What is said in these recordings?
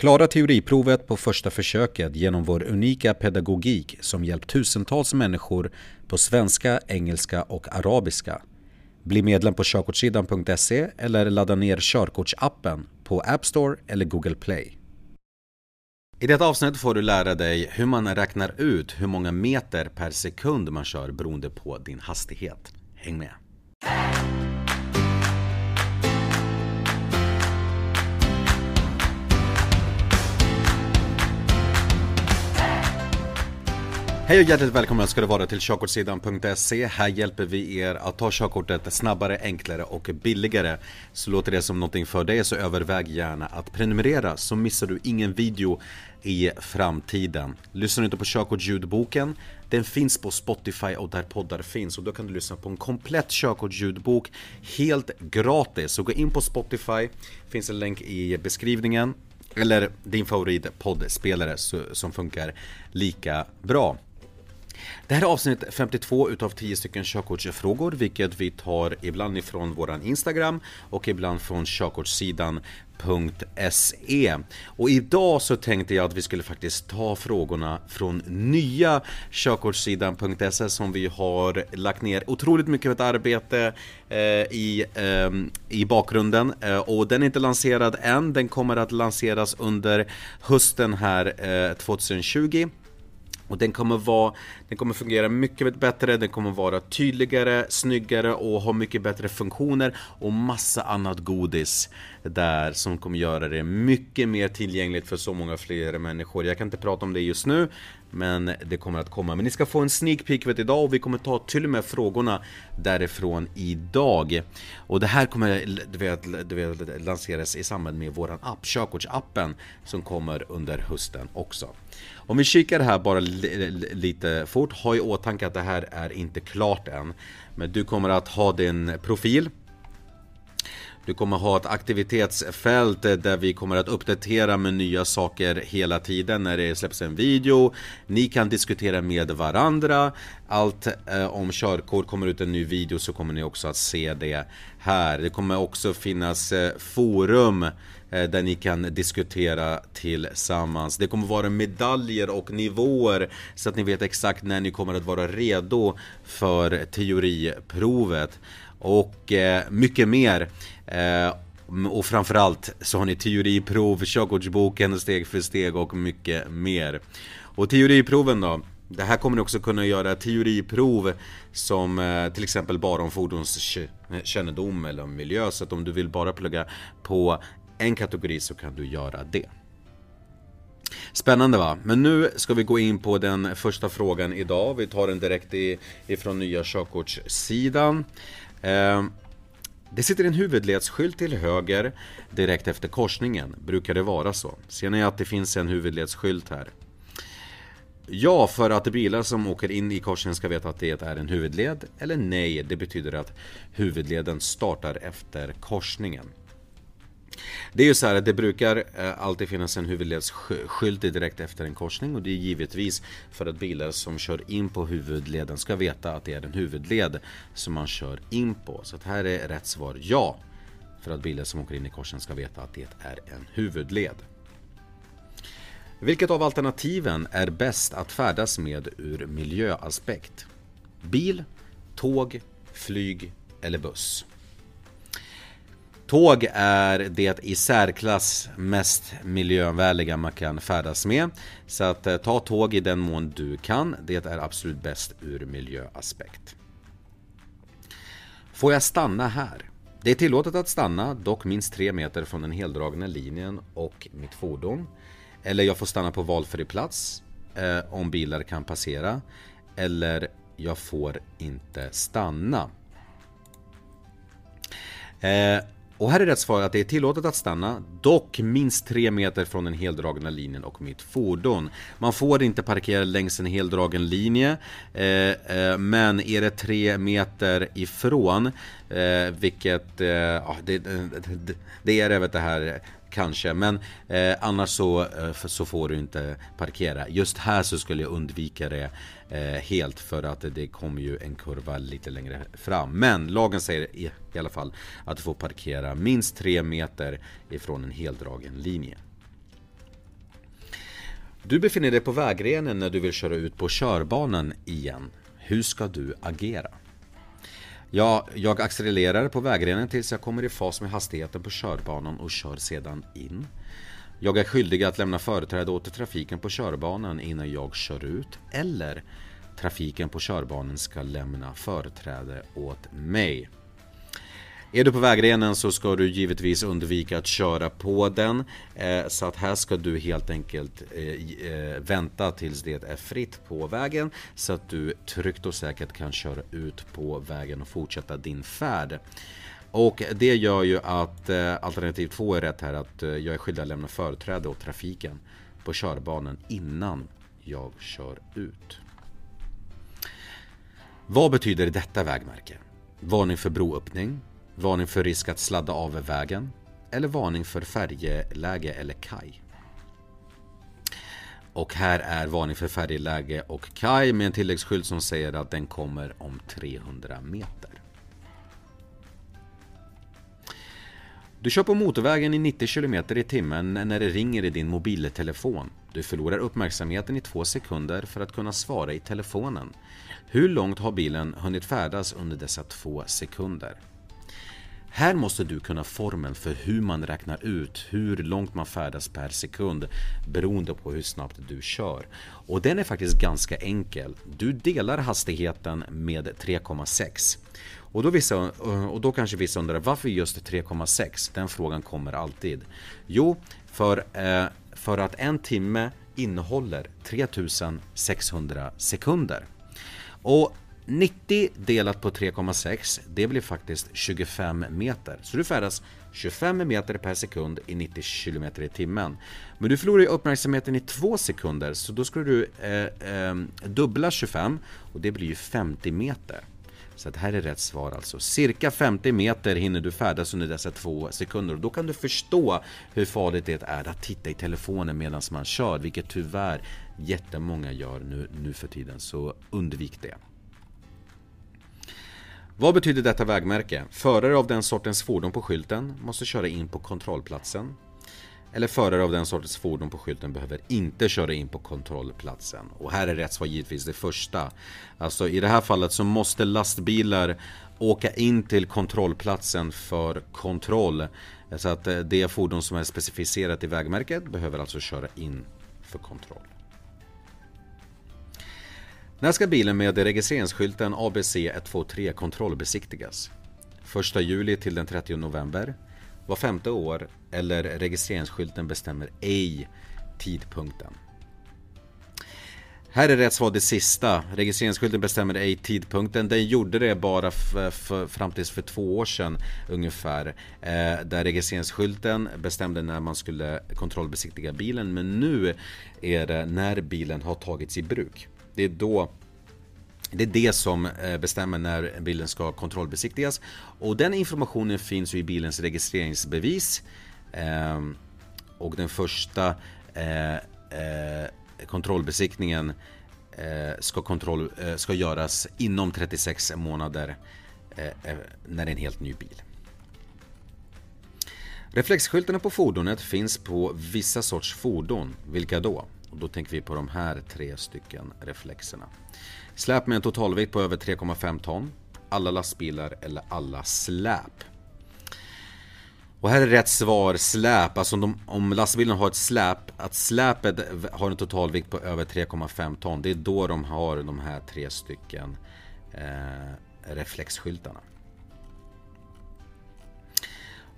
Klara teoriprovet på första försöket genom vår unika pedagogik som hjälpt tusentals människor på svenska, engelska och arabiska. Bli medlem på körkortssidan.se eller ladda ner körkortsappen på App Store eller Google Play. I detta avsnitt får du lära dig hur man räknar ut hur många meter per sekund man kör beroende på din hastighet. Häng med! Hej och hjärtligt välkomna ska du vara till körkortssidan.se Här hjälper vi er att ta körkortet snabbare, enklare och billigare. Så låter det som någonting för dig så överväg gärna att prenumerera så missar du ingen video i framtiden. Lyssnar du inte på körkortsljudboken? Den finns på Spotify och där poddar finns. Och då kan du lyssna på en komplett körkortsljudbok helt gratis. Så gå in på Spotify Finns en länk i beskrivningen. Eller din favoritpoddspelare som funkar lika bra. Det här är avsnitt 52 utav 10 stycken körkortsfrågor vilket vi tar ibland ifrån våran Instagram och ibland från körkortssidan.se Och idag så tänkte jag att vi skulle faktiskt ta frågorna från nya körkortssidan.se som vi har lagt ner otroligt mycket arbete eh, i, eh, i bakgrunden. Eh, och den är inte lanserad än, den kommer att lanseras under hösten här eh, 2020 och den kommer, vara, den kommer fungera mycket bättre, den kommer vara tydligare, snyggare och ha mycket bättre funktioner och massa annat godis där som kommer göra det mycket mer tillgängligt för så många fler människor. Jag kan inte prata om det just nu, men det kommer att komma. Men ni ska få en sneak peek vet idag och vi kommer ta till och med frågorna därifrån idag. Och det här kommer du vet, du vet, lanseras i samband med våran app, körkortsappen, som kommer under hösten också. Om vi kikar här bara lite fort, ha i åtanke att det här är inte klart än. Men du kommer att ha din profil du kommer ha ett aktivitetsfält eh, där vi kommer att uppdatera med nya saker hela tiden när det släpps en video. Ni kan diskutera med varandra. Allt eh, om körkort kommer ut en ny video så kommer ni också att se det här. Det kommer också finnas eh, forum Eh, där ni kan diskutera tillsammans. Det kommer vara medaljer och nivåer så att ni vet exakt när ni kommer att vara redo för teoriprovet och eh, mycket mer. Eh, och framförallt så har ni teoriprov, körkortsboken steg för steg och mycket mer. Och teoriproven då? Det här kommer ni också kunna göra teoriprov som eh, till exempel bara om fordonskännedom eh, eller om miljö. Så att om du vill bara plugga på en kategori så kan du göra det. Spännande va? Men nu ska vi gå in på den första frågan idag. Vi tar den direkt ifrån nya körkortssidan. Eh, det sitter en huvudledsskylt till höger direkt efter korsningen. Brukar det vara så? Ser ni att det finns en huvudledsskylt här? Ja, för att bilar som åker in i korsningen ska veta att det är en huvudled. Eller nej, det betyder att huvudleden startar efter korsningen. Det är ju så här att det brukar eh, alltid finnas en huvudledsskylt direkt efter en korsning och det är givetvis för att bilar som kör in på huvudleden ska veta att det är en huvudled som man kör in på. Så att här är rätt svar ja. För att bilar som åker in i korsningen ska veta att det är en huvudled. Vilket av alternativen är bäst att färdas med ur miljöaspekt? Bil, tåg, flyg eller buss? Tåg är det i särklass mest miljövänliga man kan färdas med. Så att eh, ta tåg i den mån du kan. Det är absolut bäst ur miljöaspekt. Får jag stanna här? Det är tillåtet att stanna, dock minst 3 meter från den heldragna linjen och mitt fordon. Eller jag får stanna på valfri plats eh, om bilar kan passera. Eller jag får inte stanna. Eh, och här är rätt svar att det är tillåtet att stanna, dock minst 3 meter från den heldragna linjen och mitt fordon. Man får inte parkera längs en heldragen linje, eh, eh, men är det 3 meter ifrån, eh, vilket, eh, det, det, det, är även det här kanske. Men eh, annars så, eh, så får du inte parkera. Just här så skulle jag undvika det eh, helt för att det kommer ju en kurva lite längre fram. Men lagen säger i, i alla fall att du får parkera minst 3 meter ifrån en heldragen linje. Du befinner dig på vägrenen när du vill köra ut på körbanan igen. Hur ska du agera? Ja, jag accelererar på vägrenen tills jag kommer i fas med hastigheten på körbanan och kör sedan in. Jag är skyldig att lämna företräde åt trafiken på körbanan innan jag kör ut. Eller trafiken på körbanan ska lämna företräde åt mig. Är du på vägrenen så ska du givetvis undvika att köra på den. Eh, så att här ska du helt enkelt eh, eh, vänta tills det är fritt på vägen. Så att du tryggt och säkert kan köra ut på vägen och fortsätta din färd. Och det gör ju att eh, alternativ två är rätt här att eh, jag är skyldig att lämna företräde åt trafiken på körbanan innan jag kör ut. Vad betyder detta vägmärke? Varning för broöppning, varning för risk att sladda av vägen eller varning för färjeläge eller kaj. Och här är varning för färjeläge och kaj med en tilläggsskylt som säger att den kommer om 300 meter. Du kör på motorvägen i 90 km i timmen när det ringer i din mobiltelefon. Du förlorar uppmärksamheten i två sekunder för att kunna svara i telefonen. Hur långt har bilen hunnit färdas under dessa två sekunder? Här måste du kunna formeln för hur man räknar ut hur långt man färdas per sekund beroende på hur snabbt du kör. Och den är faktiskt ganska enkel. Du delar hastigheten med 3,6. Och då, vissa, eh, och då kanske vissa undrar varför just 3,6? Den frågan kommer alltid. Jo, för, eh, för att en timme innehåller 3600 sekunder. Och 90 delat på 3,6 det blir faktiskt 25 meter. Så du färdas 25 meter per sekund i 90 km i timmen. Men du förlorar ju uppmärksamheten i 2 sekunder så då ska du eh, eh, dubbla 25 och det blir ju 50 meter. Så det här är rätt svar alltså. Cirka 50 meter hinner du färdas under dessa två sekunder och då kan du förstå hur farligt det är att titta i telefonen medan man kör, vilket tyvärr jättemånga gör nu, nu för tiden. Så undvik det. Vad betyder detta vägmärke? Förare av den sortens fordon på skylten måste köra in på kontrollplatsen. Eller förare av den sortens fordon på skylten behöver inte köra in på kontrollplatsen. Och här är rätt svar givetvis det första. Alltså i det här fallet så måste lastbilar åka in till kontrollplatsen för kontroll. Så att eh, det fordon som är specificerat i vägmärket behöver alltså köra in för kontroll. När ska bilen med registreringsskylten ABC 123 kontrollbesiktigas? 1 juli till den 30 november. Var femte år eller registreringsskylten bestämmer ej tidpunkten. Här är rätt svar det sista. Registreringsskylten bestämmer ej tidpunkten. Den gjorde det bara fram tills för två år sedan ungefär. Eh, där registreringsskylten bestämde när man skulle kontrollbesiktiga bilen. Men nu är det när bilen har tagits i bruk. Det är då det är det som eh, bestämmer när bilen ska kontrollbesiktigas. Och den informationen finns ju i bilens registreringsbevis. Ehm, och den första eh, eh, kontrollbesiktningen eh, ska, kontroll, eh, ska göras inom 36 månader när det är en helt ny bil. Reflexskyltarna på fordonet finns på vissa sorts fordon. Vilka då? Och då tänker vi på de här tre stycken reflexerna. Släp med en totalvikt på över 3,5 ton. Alla lastbilar eller alla släp. Och här är rätt svar släp, alltså om, de, om lastbilen har ett släp, att släpet har en totalvikt på över 3,5 ton. Det är då de har de här tre stycken eh, reflexskyltarna.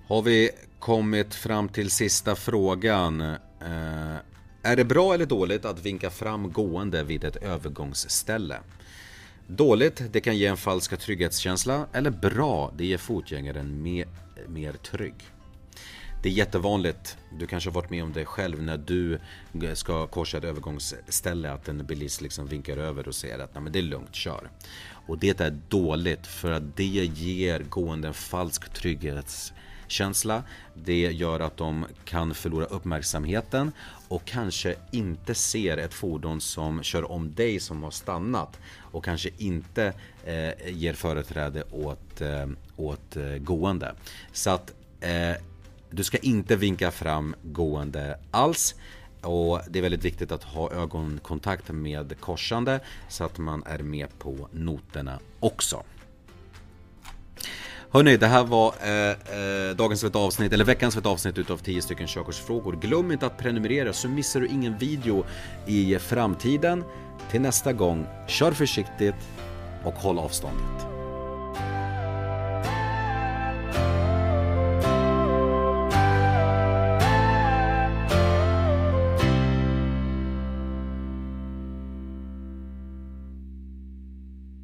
Har vi kommit fram till sista frågan. Eh, är det bra eller dåligt att vinka fram gående vid ett övergångsställe? Dåligt, det kan ge en falsk trygghetskänsla. Eller bra, det ger fotgängaren mer, mer trygg. Det är jättevanligt, du kanske har varit med om det själv när du ska korsa ett övergångsställe att en bilist liksom vinkar över och säger att Nej, men det är lugnt, kör. Och det är dåligt för att det ger gående en falsk trygghetskänsla känsla. Det gör att de kan förlora uppmärksamheten och kanske inte ser ett fordon som kör om dig som har stannat och kanske inte eh, ger företräde åt, eh, åt eh, gående. Så att eh, du ska inte vinka fram gående alls. och det är väldigt viktigt att ha ögonkontakt med korsande så att man är med på noterna också. Hörni, det här var eh, eh, dagens ett avsnitt, eller veckans ett avsnitt utav 10 stycken körkortsfrågor. Glöm inte att prenumerera så missar du ingen video i framtiden. Till nästa gång, kör försiktigt och håll avståndet.